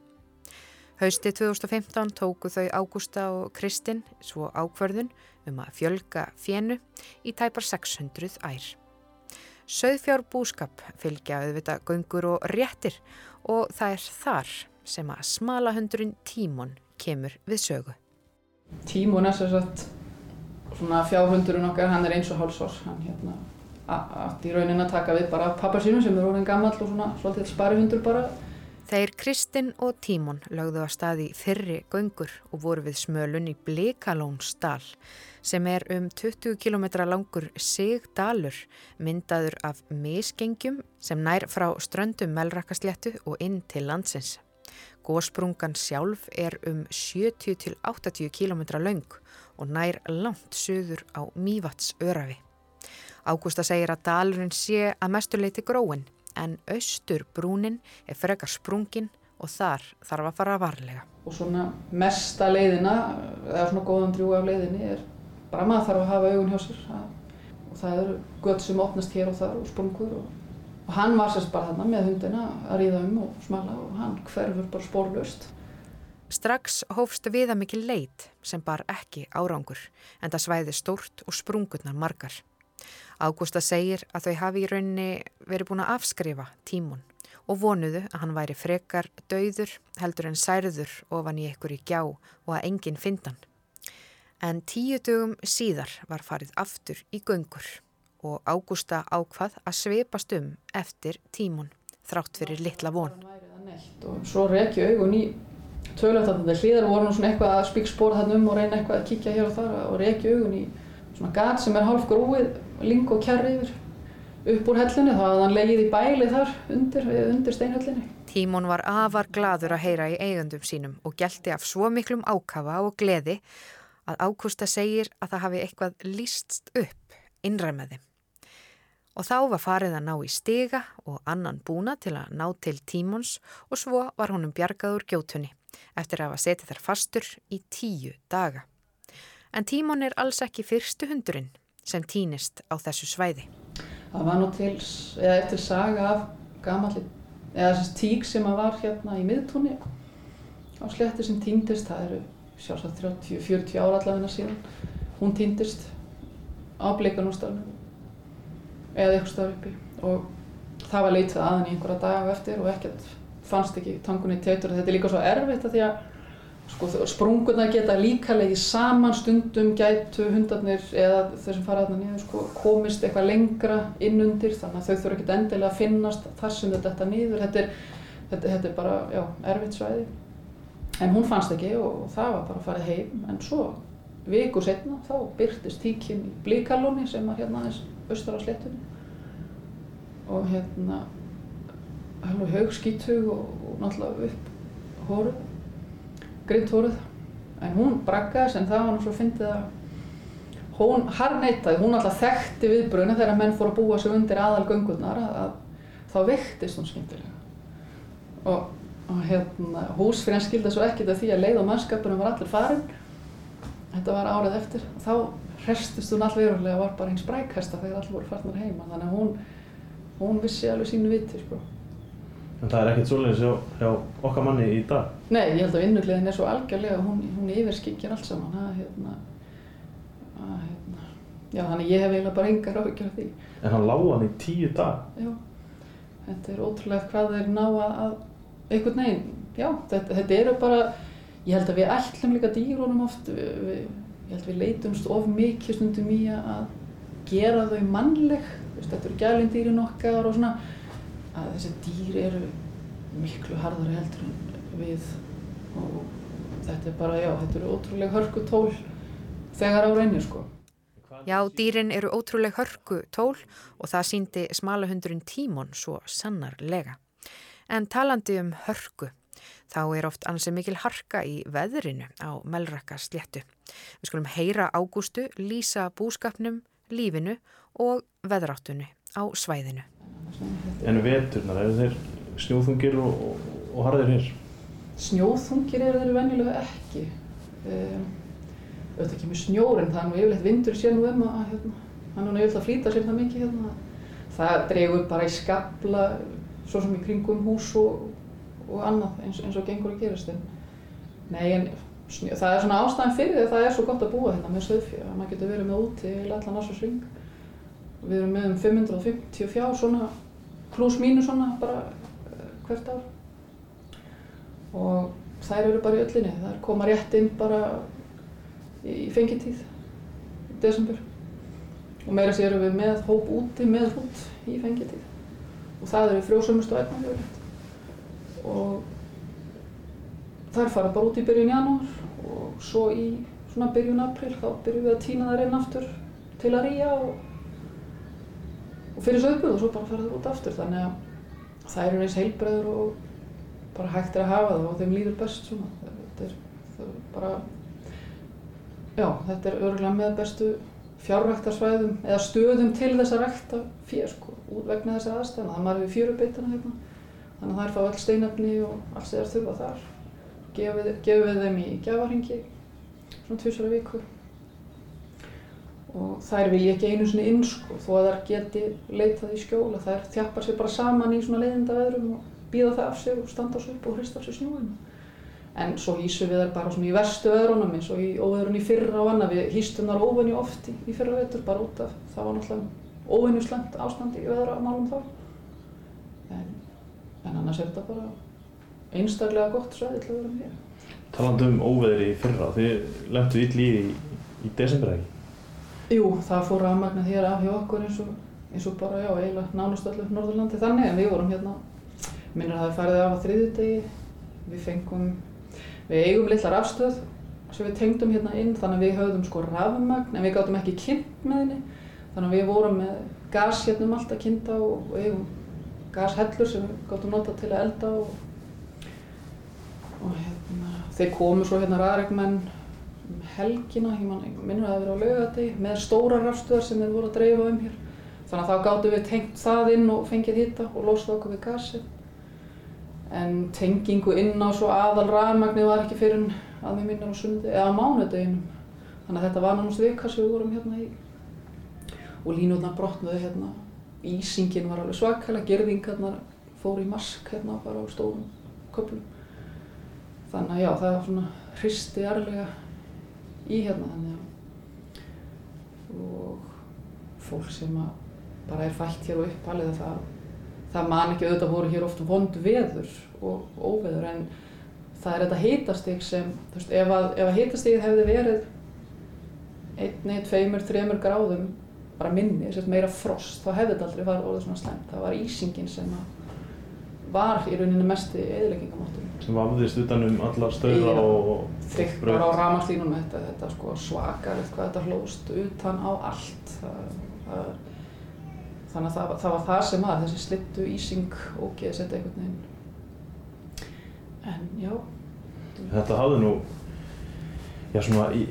Hausti 2015 tóku þau Ágústa og Kristinn svo ákverðun um að fjölga fjennu í tæpar 600 ær. Söðfjár búskap fylgja auðvita göngur og réttir og það er þar sem að smalahundurinn Tímon kemur við sögu. Tímon er sér satt svona fjárhundurinn okkar, hann er eins og hálsors, hann hérna að í raunin að taka við bara pappa sínum sem er orðin gammal og svona svolítið sparihundur bara. Þeir Kristinn og Tímon lögðu að staði fyrri göngur og voru við smölun í Blikalónsdal sem er um 20 km langur sigdalur myndaður af misgengjum sem nær frá ströndum melrakasléttu og inn til landsins. Gósprungan sjálf er um 70-80 km laung og nær langt söður á Mývats örafi. Ágústa segir að dalurinn sé að mestuleiti gróin en austur brúnin er frekar sprungin og þar þarf að fara varlega. Og svona mesta leiðina, eða svona góðan drjú af leiðinni er bara maður þarf að hafa augun hjá sér og það eru gött sem opnast hér og þar og sprungur og, og hann var sérst bara þarna með hundina að ríða um og smala og hann hverfur bara spórlust. Strax hófst viða mikil leit sem bar ekki árangur en það svæði stórt og sprungurnar margar. Ágústa segir að þau hafi í rauninni verið búin að afskrifa tímun og vonuðu að hann væri frekar dauður heldur en særður ofan í ykkur í gjá og að enginn findan. En tíu dögum síðar var farið aftur í göngur og Ágústa ákvað að sveipast um eftir tímun þrátt fyrir litla von. Og svo rekju augun í töluðatandi hlýðar voru nú svona eitthvað að spíkspóra þarna um og reyna eitthvað að kíkja hér og þar og rekju augun í svona gat sem er hálf gróið ling og kjarri yfir upp úr hellinu, þá hafði hann leið í bæli þar undir, undir steinhöllinni. Tímon var afar gladur að heyra í eigundum sínum og gelti af svo miklum ákafa og gleði að Ágústa segir að það hafi eitthvað líst upp innræmiði. Og þá var farið að ná í stiga og annan búna til að ná til tímons og svo var honum bjargaður gjótunni eftir að hafa setið þar fastur í tíu daga. En tímon er alls ekki fyrstu hundurinn sem týnist á þessu svæði. Það var nú til, eða eftir saga af gamalli, eða þess tík sem að var hérna í miðtúni á sletti sem týndist, það eru sjálfsagt 30-40 ára allavegna síðan, hún týndist á blikanústafnum eða eitthvað stöður uppi. Og það var leitað aðan í einhverja daga eftir og ekkert fannst ekki tangunni teitur. Og þetta er líka svo erfitt að því að sko, sprungurna geta líka leiði saman stundum gætu hundarnir eða þeir sem fara aðna niður sko, komist eitthvað lengra inn undir. Þannig að þau þurfa ekkert endilega að finnast þar sem þetta er niður. Þetta er, þetta, þetta er bara já, erfitt svæði. En hún fannst ekki og það var bara að fara heim. En svo viku setna þá byrtist tíkinn í blíkalóni sem var hérna aðeins austar á slettunni og hérna alveg haug skítug og, og náttúrulega upp hóruð, grind hóruð en hún braggaðis en það var nú svo fyndið að hún harneitaði, hún alltaf þekkti viðbröðinu þegar menn fór að búa sig undir aðalgöngurnar að, að þá vektist hún skemmtilega og, og hérna húsfyrir skildi svo ekkert af því að leið og mannskapurinn var allir farin þetta var árið eftir. Þá hrestist hún allverulega var bara eins sprækhesta þegar allir voru farnar heima þannig að hún, hún vissi alveg sínu viti sko. En það er ekkert svoleiðis hjá, hjá okkar manni í dag. Nei, ég held að vinnugleðin er svo algjörlega, hún, hún yfirskikjar allt saman, að, hérna, að, hérna, já, þannig ég hef eiginlega bara engar áhyggjur af því. En hann lág hann í tíu dag. Já, þetta er ótrúlega hvað þeir ná að, að einhvern veginn, já, þetta, þetta eru bara, ég held að við ætlum líka dýrónum oft, við, við, ég held við leitumst of mikið stundum í að gera þau mannleg, þetta eru gælindýrin okkar og svona, að þessi dýr eru miklu harðari heldur en við og þetta er bara, já, þetta eru ótrúlega hörku tól þegar á reynir sko. Já, dýrin eru ótrúlega hörku tól og það síndi smalahundurinn Tímon svo sannarlega. En talandi um hörku, þá er oft ansið mikil harka í veðrinu á Melrakka sléttu. Við skulum heyra ágústu, lýsa búskapnum, lífinu og veðráttunni á svæðinu. En veturnar, eru þeir snjóþungir og, og, og harðir hér? Snjóþungir eru þeir venjulega ekki. Um, auðvitað ekki með snjórin, það er nú yfirleitt vindur sér nú um að hérna, hann er nú yfirleitt að flýta sér það mikið hérna. Það dregur bara í skabla, svo sem í kringum hús og, og annað eins, eins og gengur að gerast. En, nei, en það er svona ástæðan fyrir því að það er svo gott að búa hérna með söðfjö, að maður getur verið með úti í allan ásins ring. Við erum með um 550 fjár svona pluss mínu svona bara uh, hvert ár. Og þær eru bara í öllinni, þær koma rétt inn bara í fengitíð í desember. Og meira sér við með hóp úti með hrút í fengitíð. Og það eru frjósumustu ærnafjörð og þær fara bara út í byrjun janúar og svo í svona byrjun april þá byrjum við að týna þær inn aftur til að rýja og, og fyrir sögbuð og svo bara fara þær út aftur þannig að þær eru eins heilbreður og bara hægt er að hafa það og þeim líður best svona. Þetta er, það er bara, já, þetta er örgulega með bestu fjárræktarsvæðum eða stöðum til þess að rækta fér sko, út vegna þessar aðstæðana. Það maður við fjörubeitina hérna, þannig að þær fá all steinefni og alls þegar þurfa þar. Gefum við þeim í gjafaringi, svona tvisara viku. Og þær vil ég ekki einu sinni inn sko, þó að þær geti leitað í skjóla. Þær þjappar sér bara saman í svona leiðindaveðrum og býða það af sig og standa þessu upp og hrista af sig snjóinu. En svo hýsum við þær bara svona í verstu veðrunum eins og í óveðrun í fyrra og annað. Við hýstum þar óvenju oft í, fyrra vetur bara út af það var náttúrulega óvenju slemt ástandi í veðramálum þá. En, en annars er þetta bara einstaklega gott svæði til að vera með. Talandi um óveðri í fyrra, þið lentu ill í í desember ekki? Jú, það fór rafmagnað hér af hjá okkur eins og, eins og bara, já, eiginlega nánast öllu Norðurlandi þannig en við vorum hérna minnir að það farið af á þriðjudegi við fengum við eigum litla rafstöð sem við tengdum hérna inn þannig að við höfðum sko rafmagn en við gáttum ekki kynnt með henni þannig að við vorum með gas hérna um allt að kynnta og, og eigum gashellur sem við gáttum nota til að elda og, og hérna þeir komu svo hérna ræðregmenn um helgina, ég man, minnir að það verið á laugadegi með stóra rafstöðar sem þeir voru að dreifa um hér. Þannig að þá gáttum við tengt það inn og fengið hitta og losað okkur við gasið. En tengingu inn á svo aðal rafmagnið var ekki fyrir að við minnum á sundi, eða á mánudeginum. Þannig að þetta var náttúrulega vika sem við vorum hérna í. Og línutnar brotnuði hérna. Ísingin var alveg svakalega, gerðingarnar fór í mask hérna bara á stórum köplum þannig að já, það var svona hristi arlega í hérna þannig að og fólk sem að bara er fætt hér og uppalið að það það man ekki auðvitað voru hér oft vond veður og óveður en það er þetta hitastig sem, þú veist, ef að, að hitastigið hefði verið einni, tveimur, þremur gráðum bara minni, meira frost, þá hefði þetta aldrei farið orðið svona slemt. Það var ísingin sem var í rauninni mesti eðileggingamáttur. Sem vafðist utan um allar stöðra og Þryggt bara á ramaslínunum, þetta, þetta sko svakalegt hvað þetta hlóðst utan á allt. Það, það, þannig að það, það var það sem var, þessi slittu ísing og geði setja einhvern veginn. En já. Þetta hafði nú já svona í,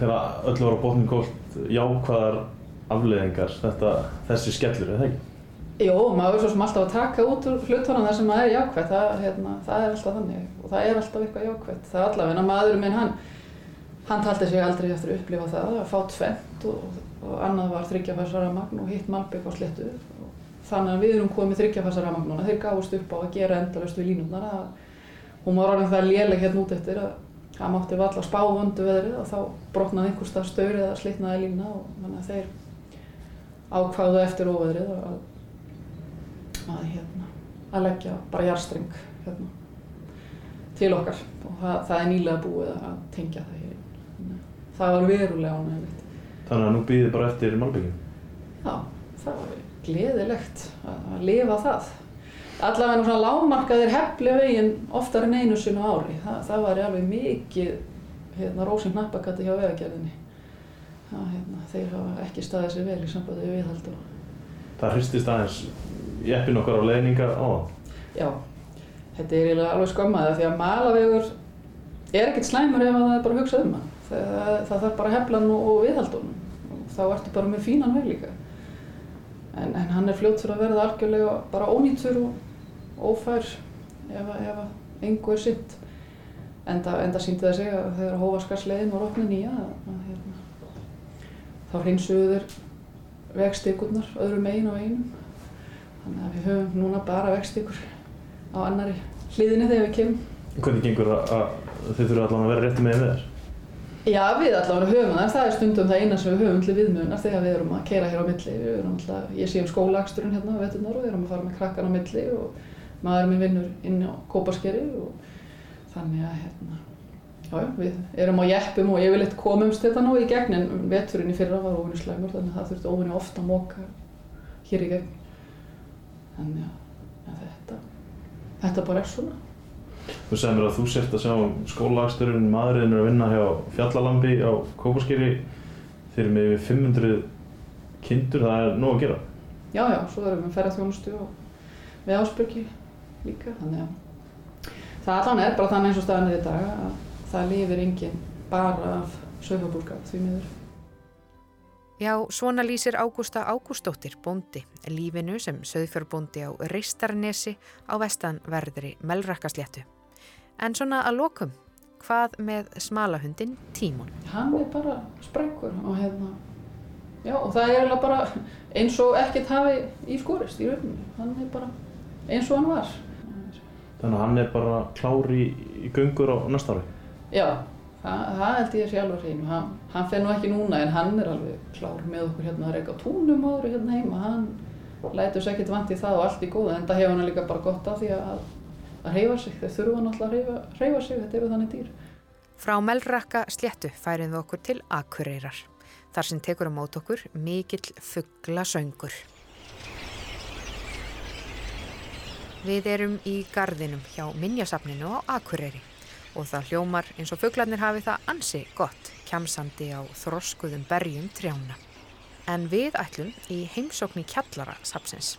þegar öllu var á botnin gólt jákvæðar afleiðingar þetta, þessi skellur, er það ekki? Jó, maður er svo sem alltaf að taka út úr hlutunum þar sem maður er jákvæð, það, hérna, það er alltaf þannig og það er alltaf eitthvað jákvæð. Það er allavega maðurinn minn, hann, hann taldi sig aldrei eftir að upplifa það, að fá tvent og, og annað var þryggjafærsara magn og hitt malbygg á slettu. Þannig að við erum komið þryggjafærsara magn núna, þeir gáðust upp á að gera endalust við línundar að hún var orðin það léleg hérna út eftir að það mátti valla spá vöndu veðrið og þá brotnaði einhver stað staur eða slitnaði lína og þannig að þeir ákváðu eftir óveðrið að að, hérna, að leggja bara jarstreng hérna, til okkar og það, það er nýlega búið að tengja það hér. Það var verulega ánægilegt. Þannig að nú býðið bara eftir malbygging? Já, það var gleðilegt að, að lifa það. Allavega nú svona lágmarkaðir hefli veginn oftar en einu sinu ári. Þa, það var alveg mikið hérna, rósing nappakatti hjá vegagerðinni. Það, hérna, þeir hafa ekki staðið sér vel í sambandi við viðhald og Það hristist aðeins jeppin okkar á leiðninga á það? Já, þetta er eiginlega alveg skömmaðið því að malavegur er ekkert slæmur ef það er bara hugsað um hann. Það, það, það þarf bara heflan og, og viðhaldunum og þá ertu bara með fínan veg líka. En, en hann er fljótt fyrir að verða algjörlega bara ónýttur og ófær ef, ef engu er sitt. Enda, enda síndi það sig að þegar hófaskarsleiðin var opnið nýja að, að, hérna, þá hreinsuðu þeir vegstikurnar öðru megin á einum. Þannig að við höfum núna bara vegstikur á annari hliðinni þegar við kemum. Hvernig gengur það að þið þurfum allavega að vera rétti með þér? Já, við allavega höfum það. Það er stundum það eina sem við höfum til viðmjöðunar þegar við erum að keira hér á milli. Við erum alltaf, ég sé um skólagsturinn hérna á veturnar og við erum að fara með krakkan á milli og maður minn vinnur inn á Kópaskeri og þannig að hérna, já, við erum á jeppum og yfirleitt komumst þetta nú í gegn en veturinn í fyrra var óvinni slæmur þannig að það þurfti óvinni ofta að móka hér í gegn. Þannig að þetta, þetta bara er svona. Þú segir mér að þú sért að sjá um skólaaksturinn, maðurinn er að vinna hjá Fjallalambi á Kópaskeri þeir með yfir 500 kindur, það er nóg að gera. Já, já, svo erum við ferðarþjónustu og við Ásbyrgi líka, þannig að það allan er bara þannig eins og staðan er í dag að það lifir enginn bara af sögfabúrskap því miður. Já, svona lýsir Ágústa Ágústóttir bóndi, lífinu sem söðfjörbóndi á Reistarnesi á vestanverðri Melrakkasléttu. En svona að lokum, hvað með smalahundin Tímon? Hann er bara sprengur og hérna, já og það er bara eins og ekkert hafi í skorist í rauninni. Hann er bara eins og hann var. Þannig að hann er bara klár í, í göngur á næsta ári. Já, það, held ég að sé alveg hreinu. Hann, hann fer nú ekki núna en hann er alveg klár með okkur hérna að reyka á túnum áður hérna heima. Hann lætur sér ekkert vant í það og allt í góða en það hefur hann líka bara gott af því að, að reyfa sig. Þeir þurfa náttúrulega að reyfa, sig, þetta eru þannig dýr. Frá Melrakka sléttu færið við okkur til Akureyrar. Þar sem tekur á mót okkur mikill fuggla söngur. Við erum í gardinum hjá Minjasafninu á Akureyri og það hljómar eins og fugglarnir hafi það ansi gott, kjamsandi á þroskuðum berjum trjána. En við ætlum í heimsókn í kjallara sapsins,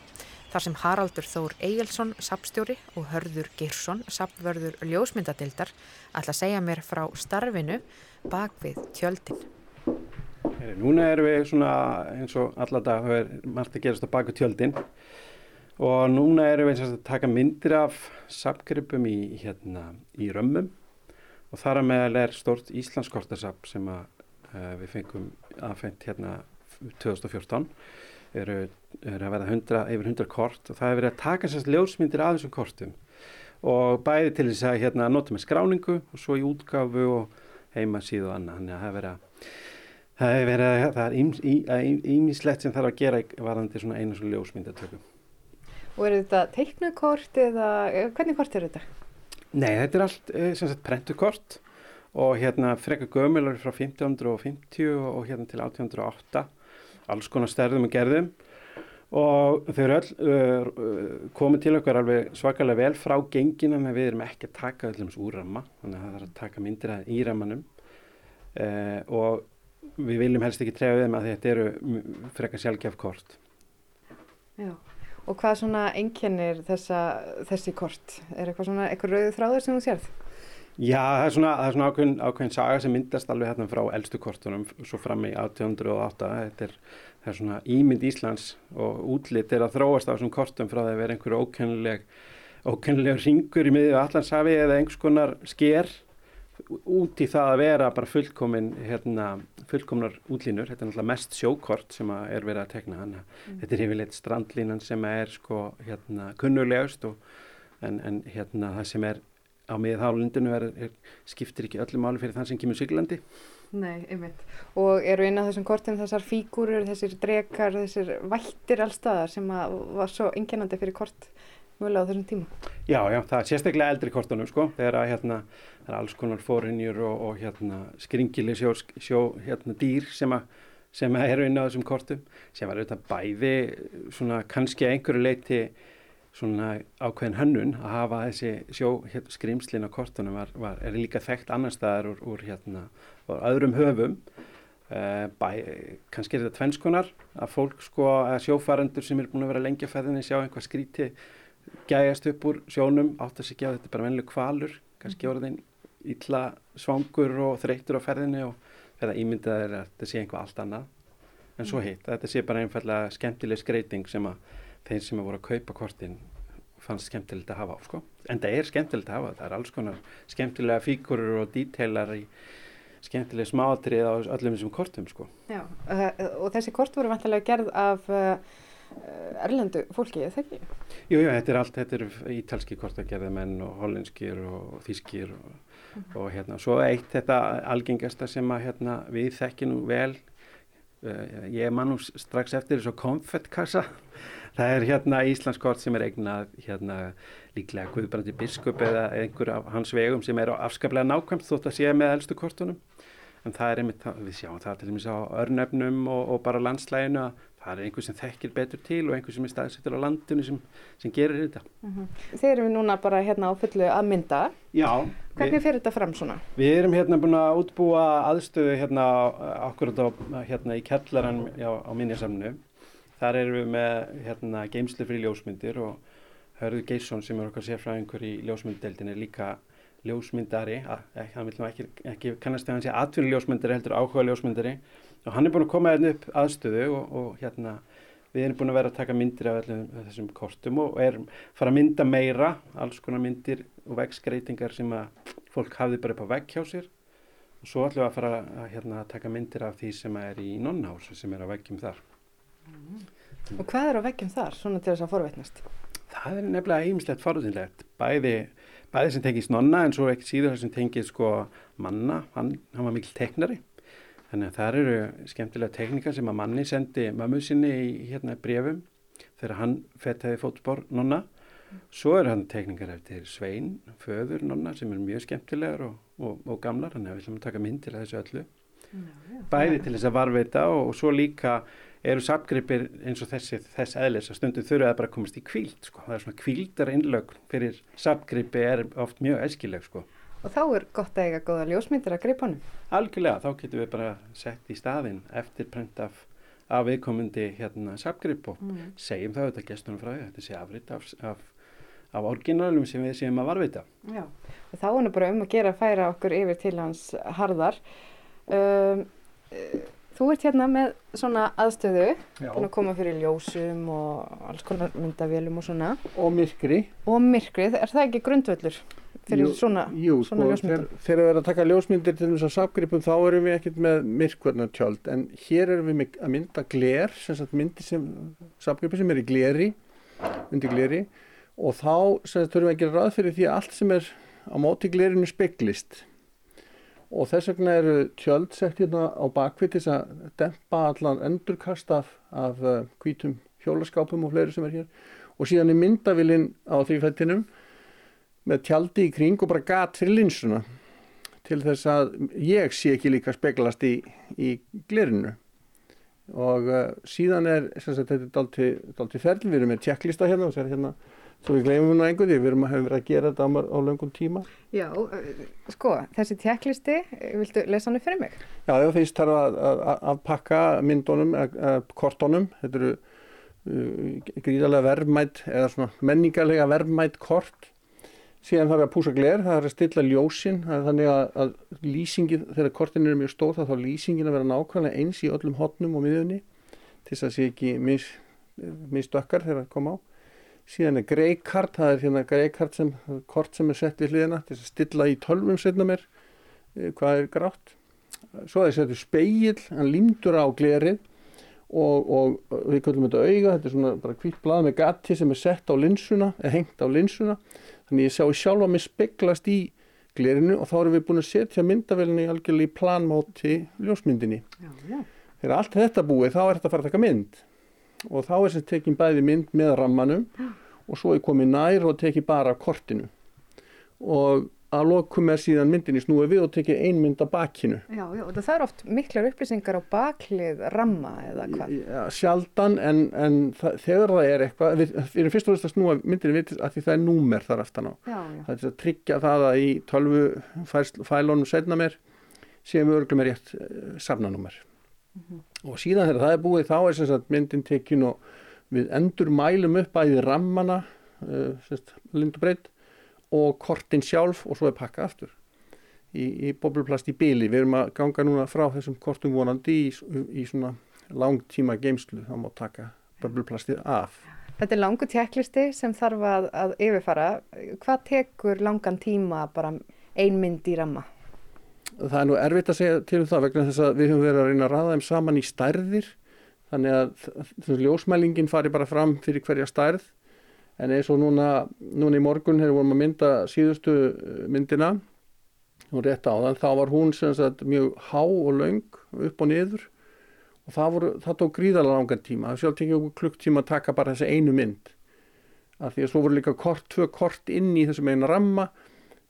þar sem Haraldur Þór Egilson, sapstjóri og Hörður Girsson, sapvörður ljósmyndadildar, ætla að segja mér frá starfinu bak við tjöldin. Heri, núna erum við svona eins og alla dag hefur margt að gerast á baku tjöldin og núna erum við að taka myndir af sapgripum í, hérna, í römmum og þar að meðal er stort Íslandskortasapp sem að, uh, við fengum aðfengt hérna 2014 eru, eru að verða 100, yfir 100 kort og það hefur verið að taka sérst ljósmyndir af þessum kortum. Og bæði til þess að hérna, nota með skráningu og svo í útgáfu og heima síðu og annað. Þannig að það hefur verið að það hefur verið að það er ímislegt sem þarf að gera varðandi svona einu svona ljósmyndatöku. Og eru þetta teiknukort eða hvernig kort eru þetta? Nei, þetta er allt sem sagt prentukort og hérna frekar gömulur frá 1550 og hérna til 1808 alls konar stærðum og gerðum. Og þau eru öll uh, komið til okkar alveg svakalega vel frá gengina en við erum ekki að taka öllum úr ramma þannig að það er að taka myndir í rammanum. Uh, og við viljum helst ekki trefja þeim að þetta eru frekar sjálfgef kort. Já Og hvað svona þessa, þessi kort? Er eitthvað svona eitthvað rauðu þráður sem þú sérð? Já, það er svona, það er svona ákveðin, ákveðin saga sem myndast alveg hérna frá eldstu kortunum svo fram í 1808. Þetta er, það er svona ímynd Íslands og útlitt er að þróast á þessum kortum frá því að vera einhverju ókennileg, ókennileg ringur í miðju allansafi eða einhvers konar sker út í það að vera bara fullkomin hérna, fullkomnar útlínur þetta er náttúrulega mest sjókort sem er verið að tekna hann mm. þetta er yfirleitt strandlínan sem er sko hérna kunnulegust og, en, en hérna það sem er á miðhálundinu skiptir ekki öllu máli fyrir þann sem kemur Siglandi Nei, einmitt. Og eru inn á þessum kortum þessar fígúrur, þessir drekar, þessir vættir allstaðar sem var svo enginandi fyrir kort mögulega á þessum tíma? Já, já, það er sérstaklega eldri kortunum sko, þegar að hérna það er alls konar fórinjur og, og hérna skringileg sjó, sjó hérna dýr sem að sem eru inn á þessum kortum sem var auðvitað bæði svona kannski að einhverju leiti svona ákveðin hönnun að hafa þessi sjó hérna, skrimslin á kortunum var, var, er líka þekkt annar staðar úr, úr hérna úr öðrum höfum uh, bæ, kannski er þetta tvennskonar að fólk sko að sjófarendur sem er búin að vera lengja fæðinni sjá einhvað skríti gæjast upp úr sjónum átt að segja að þetta er bara vennileg kvalur kannski mhm. orðin illa svangur og þreytur á ferðinni og þeirra ímyndað er að þetta sé einhvað allt annað en svo mm. hitt, þetta sé bara einfallega skemmtileg skreiting sem að þeir sem að voru að kaupa kortin fannst skemmtilegt að hafa á sko. en það er skemmtilegt að hafa, það er alls konar skemmtilega fíkurur og díteilar í skemmtilega smáatrið á öllum þessum kortum sko. Já, uh, og þessi kort voru vantilega gerð af uh, erlendu fólki, eða ekki? Jú, jú, þetta er allt, þetta er ítalski kortagerðamenn og hollenskir og þískir og, mm -hmm. og hérna, svo eitt þetta algengasta sem að hérna, við þekkjum vel, uh, ég man nú strax eftir þessu konfettkassa, það er hérna Íslandskort sem er eignað hérna líklega Guðbrandi Biskup eða einhver af hans vegum sem er afskaplega nákvæmt þótt að sé með eldstu kortunum en það er einmitt, við sjáum það til dæmis á örnöfnum og, og bara landslæginu að það er einhver sem þekkir betur til og einhver sem er staðsettur á landinu sem, sem gerir þetta. Mm -hmm. Þeir eru núna bara hérna á fullu að mynda. Já. Hvernig fyrir þetta fram svona? Við erum hérna búin að útbúa aðstöðu hérna akkurat á, hérna í kellaran á, á minjasamnu. Þar erum við með hérna geimslu frí ljósmyndir og Hörður Geisson sem er okkar sérfræðingur í ljósmynddeildin er líka ljósmyndari, hann vil ekki, ekki kannast þegar hann sé atvinni ljósmyndari heldur áhuga ljósmyndari og hann er búin að koma hérna upp aðstöðu og, og hérna við erum búin að vera að taka myndir af öllum þessum kortum og er fara að mynda meira alls konar myndir og vegskreitingar sem að fólk hafði bara upp á vegg hjá sér. Og svo ætlum við að fara að hérna, taka myndir af því sem er í nonnásu sem er á veggjum þar. Mm. Og hvað er á veggjum þar, svona til þess að forveitnast? Það er nefnilega heimslegt forðinlegt bæði, bæði sem tengist nonna en svo ekki síður sem tengist sko manna, hann, hann var mikil teknari Þannig að það eru skemmtilega tekníkar sem að manni sendi mömmu sinni í hérna brefum þegar hann fettaði fótspór nonna. Svo eru hann tekníkar eftir Svein, föður nonna sem er mjög skemmtilegar og, og, og gamlar. Þannig að við ætlum að taka mynd til þessu öllu. Já, já. Bæði til þess að varveita og, og svo líka eru sapgripir eins og þessi, þess eðlis að stundu þurfa að bara komast í kvíld. Sko. Það er svona kvíldar innlögn fyrir sapgripi er oft mjög æskileg sko. Og þá er gott að eiga góða ljósmyndir að greipa honum. Algjörlega, þá getum við bara sett í staðin eftir prent af, af viðkomandi hérna sapgrip og mm. segjum það auðvitað gestunum frá því. Þetta sé afrið af, af, af orginalum sem við séum að varvita. Já, og þá er bara um að gera að færa okkur yfir til hans harðar. Um, þú ert hérna með svona aðstöðu, búin að koma fyrir ljósum og alls konar myndavélum og svona. Og myrkri. Og myrkrið, er það ekki grundvöldur? Fyrir jú, svona, jú, svona sko, ljósmyndir? Þegar við erum að taka ljósmyndir til þess að sapgripum þá erum við ekkert með myrkvarnartjöld en hér erum við að mynda gler, myndir sem sapgripi sem er í gleri, undir gleri og þá þurfum við að gera ráð fyrir því að allt sem er á móti glerinu speglist og þess vegna eru tjöld sett hérna á bakvið til að dempa allan endurkast af, af uh, hvítum hjólaskápum og fleiri sem er hér og síðan er myndavilinn á því fættinum með tjaldi í kring og bara gat fyrir linsuna til þess að ég sé ekki líka speglast í, í glerinu. Og uh, síðan er sagt, þetta er dalti ferli, við erum með tjekklista hérna og er hérna svo við glemum nú einhvern veginn, við erum að hafa verið að gera þetta á, löngum tíma. Já, uh, sko, þessi tjekklisti viltu lesa hann upp fyrir mig? Já, það fyrst þarf að, að, að pakka myndunum, kortunum. Þetta eru uh, gríðarlega verðmætt eða svona menningarlega verðmætt kort síðan þarf að púsa gler, það er að stilla ljósin þannig að, að lýsingin þegar kortin eru mjög stóð þá þá lýsingin að vera nákvæmlega eins í öllum hotnum og miðunni til þess að sé ekki mis, misdökkar þegar það kom á. Síðan er greikart, það er hérna greikart sem, kort sem er sett við hliðina til að stilla í tölvum setna mér eh, hvað er grátt. Svo er það settur speil, hann límdur á glerið og, og við kallum þetta auga, þetta er svona bara hvitt blað með gatti sem er sett á linsuna eða hengt á linsuna, þannig ég sá sjálfa mig speglast í glerinu og þá erum við búin að setja myndavelinni algjörlega í planmóti ljósmyndinni. Já, já. þegar allt þetta búið þá er þetta að fara að taka mynd. Og þá er sem tekinn bæði mynd með rammanum og svo er komið nær og tekið bara kortinu. Og að lokum er síðan myndinni snúið við og tekið ein mynd á bakinu. Já, já, og það er oft miklar upplýsingar á baklið ramma eða hvað? Já, sjaldan en, en það, þegar það er eitthvað, við, við erum fyrst og fyrst að snúa myndinni við að því það er númer þar aftan á. Já, já. Það er að tryggja það að í tölvu fælónum setna mér séum örglum er rétt uh, safnanúmer. Mm -hmm. Og síðan þegar það er búið þá er sagt myndin tekin og við endur mælum upp að í rammana, uh, lind og breytt og kortin sjálf og svo er pakka aftur í, í bobluplast í byli. Við erum að ganga núna frá þessum kortum vonandi í, í svona langtíma geimslu, þá má taka bobluplastið af. Þetta er langu tjekklisti sem þarf að, að yfirfara. Hvað tekur langan tíma bara einmynd í ramma? Það er nú erfitt að segja til um það vegna þess að við höfum verið að reyna að ræða þeim saman í stærðir þannig að ljósmælingin fari bara fram fyrir hverja stærð en eins og núna, núna í morgun við vorum að mynda síðustu eh, myndina og rétt á þann þá var hún sagt, mjög há og laung upp og niður. Og það, voru, það tók gríðalega langan tíma. Það sjálf tekið okkur klukktíma að taka bara þessi einu mynd. Af því að svo voru líka kort, tvö kort inn í þessum eina ramma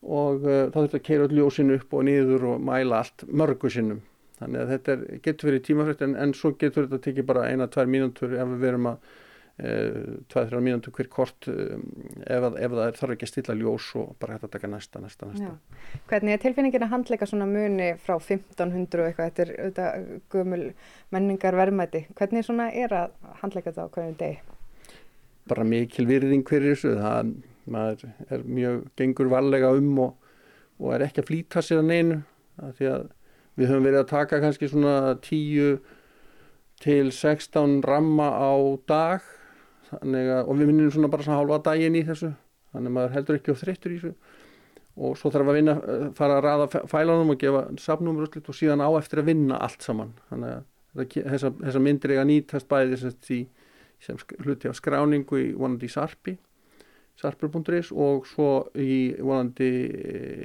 og uh, þá þurfti að keira öll ljósinu upp og niður og mæla allt mörgu sinnum. Þannig að þetta er, getur verið tímafrætt en, en svo getur þetta tekið bara eina, tvær mínútur ef við verum að 2-3 mínútur hver kort um, ef, ef það er, þarf ekki að stilla ljós og bara hægt að taka næsta, næsta, næsta. Já. Hvernig er tilfinningin að handleika svona muni frá 1500 og eitthvað, þetta er auðvitað gömul menningar verðmæti, hvernig svona er að handleika þetta á hverjum degi? Bara mikil virðing hverju þessu, það maður er mjög gengur varlega um og, og er ekki að flýta sér að neinu, að því að við höfum verið að taka kannski svona 10 til 16 ramma á dag að, og við minnum svona bara svona hálfa daginn í þessu. Þannig að maður heldur ekki á þreyttur í þessu. Og svo þarf að vinna, eh, fara að ræða fælanum og gefa sapnúmur og síðan á eftir að vinna allt saman. Þannig að þessa, þessa myndir eiga nýtast bæði í, sem hluti af skráningu í vonandi í Sarpi sarpur.is og svo í vonandi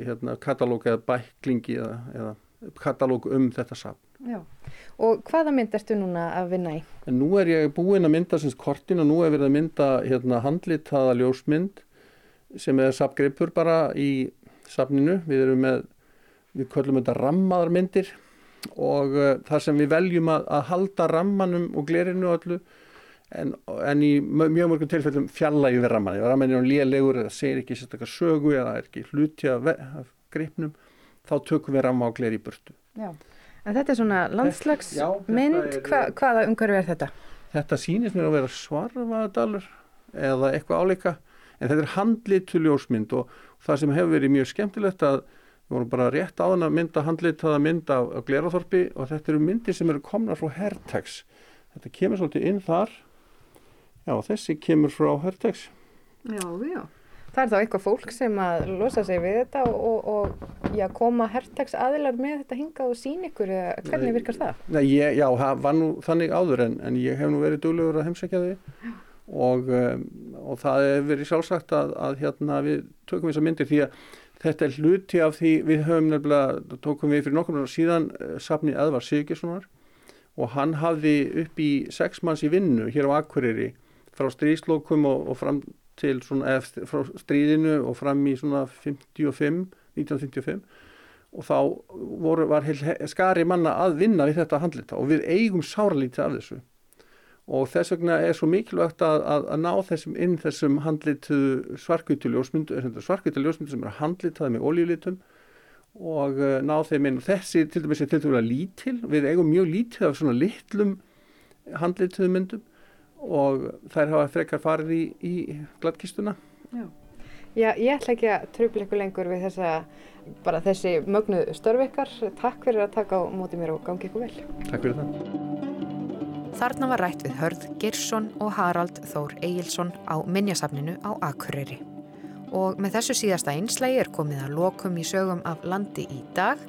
hérna, katalóg eða bæklingi eða, eða katalóg um þetta sapn Já. Og hvaða mynd ertu núna að vinna í? En nú er ég búinn að mynda semst kortin og nú er við að mynda hérna, handlitaða ljósmynd sem er sapgripur bara í sapninu. Við erum með, við köllum þetta rammaðarmyndir og uh, þar sem við veljum að, að halda rammanum og glerinu og öllu en, en í mjög mörgum tilfellum fjalla yfir ramman. Ef ramman er lélegur eða segir ekki sérstaklega sögu eða er ekki hluti af, af gripnum þá tökum við ramma og gler í burtu. Já. En þetta er svona landslagsmynd, Hva, hvaða umhverfi er þetta? Þetta sýnist mér að vera svarvadalur eða eitthvað áleika, en þetta er handlitu ljósmynd og það sem hefur verið mjög skemmtilegt að við vorum bara rétt á þann að mynda handlitaða mynd af, af Gleraþorpi og þetta eru myndir sem eru komna frá Hertex. Þetta kemur svolítið inn þar, já þessi kemur frá Hertex. Já, já það er þá eitthvað fólk sem að losa sig við þetta og, og, og já, koma herrtags aðilar með þetta hingað og sín ykkur eða hvernig virkar það? Nei, ég, já, það var nú þannig áður en, en ég hef nú verið duglegur að heimsækja þig og, um, og það hefur verið sjálfsagt að, að hérna, við tökum þessar myndir því að þetta er hluti af því við höfum nefnilega, tókum við fyrir nokkur síðan uh, safni Edvar Sigurðssonar og hann hafði upp í sex manns í vinnu hér á Akureyri frá stríðslokum og, og fram til svona eftir frá stríðinu og fram í svona 55, 1955 og þá voru, var skari manna að vinna við þetta handlita og við eigum sáralítið af þessu. Og þess vegna er svo mikilvægt að, að, að ná þessum inn þessum handlitu svarkvítuljósmyndu svarkvítuljósmyndu sem er handlitað með ólíulitum og uh, ná þeim inn. Og þessi til dæmis er til dæmis lítil. Við eigum mjög lítið af svona litlum handlituðu myndum og þær hafa frekar farið í, í gladkistuna. Já. Já, ég ætla ekki að tröfla ykkur lengur við þessa, bara þessi mögnu störfikar. Takk fyrir að taka á móti mér og gangi ykkur vel. Takk fyrir það. Þarna var rætt við Hörð Girsson og Harald Þór Egilson á Minjasafninu á Akureyri. Og með þessu síðasta einslægi er komið að lokum í sögum af landi í dag.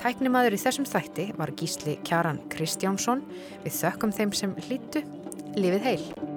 Tæknimaður í þessum þætti var gísli Kjaran Kristjánsson. Við þökkum þeim sem hlýtu lifið heil!